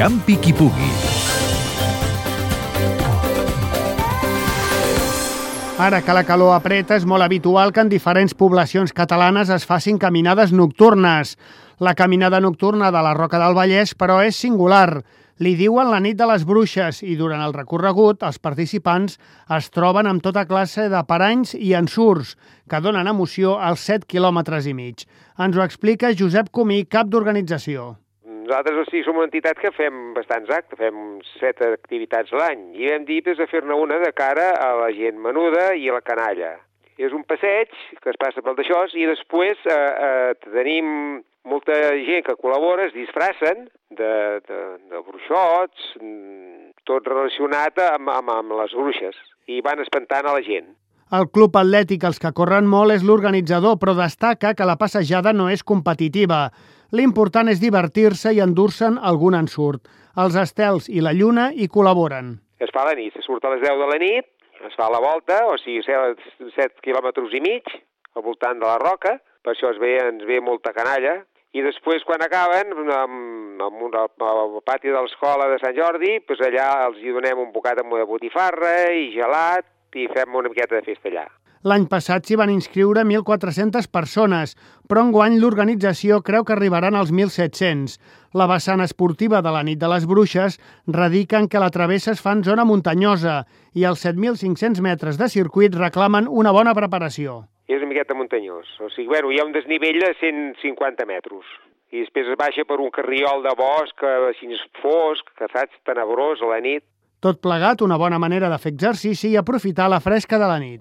Campi qui pugui. Ara que la calor apreta, és molt habitual que en diferents poblacions catalanes es facin caminades nocturnes. La caminada nocturna de la Roca del Vallès, però, és singular. Li diuen la nit de les bruixes i durant el recorregut els participants es troben amb tota classe de paranys i ensurts que donen emoció als 7 quilòmetres i mig. Ens ho explica Josep Comí, cap d'organització. Nosaltres o sigui, som una entitat que fem bastants actes, fem set activitats l'any, i vam dir pues, de fer-ne una de cara a la gent menuda i a la canalla. És un passeig que es passa pel d'això i després eh, eh, tenim molta gent que col·labora, es disfracen de, de, de bruixots, mm, tot relacionat amb, amb, amb les bruixes, i van espantant a la gent. El Club Atlètic Els que corren molt és l'organitzador, però destaca que la passejada no és competitiva. L'important és divertir-se i endur-se'n algun ensurt. Els estels i la lluna hi col·laboren. Es fa a la nit, se surt a les 10 de la nit, es fa la volta, o sigui, 7, 7 quilòmetres i mig, al voltant de la roca, per això es ve, ens ve molta canalla, i després, quan acaben, amb, amb un, al pati de l'escola de Sant Jordi, doncs allà els hi donem un bocat amb de botifarra i gelat, i fem una miqueta de festa allà. L'any passat s'hi van inscriure 1.400 persones, però enguany l'organització creu que arribaran als 1.700. La vessant esportiva de la nit de les bruixes radica en que la travessa es fa en zona muntanyosa i els 7.500 metres de circuit reclamen una bona preparació. És una miqueta muntanyós. O sigui, bueno, hi ha un desnivell de 150 metres i després es baixa per un carriol de bosc, així fosc, que saps, tenebrós a la nit. Tot plegat, una bona manera de fer exercici i aprofitar la fresca de la nit.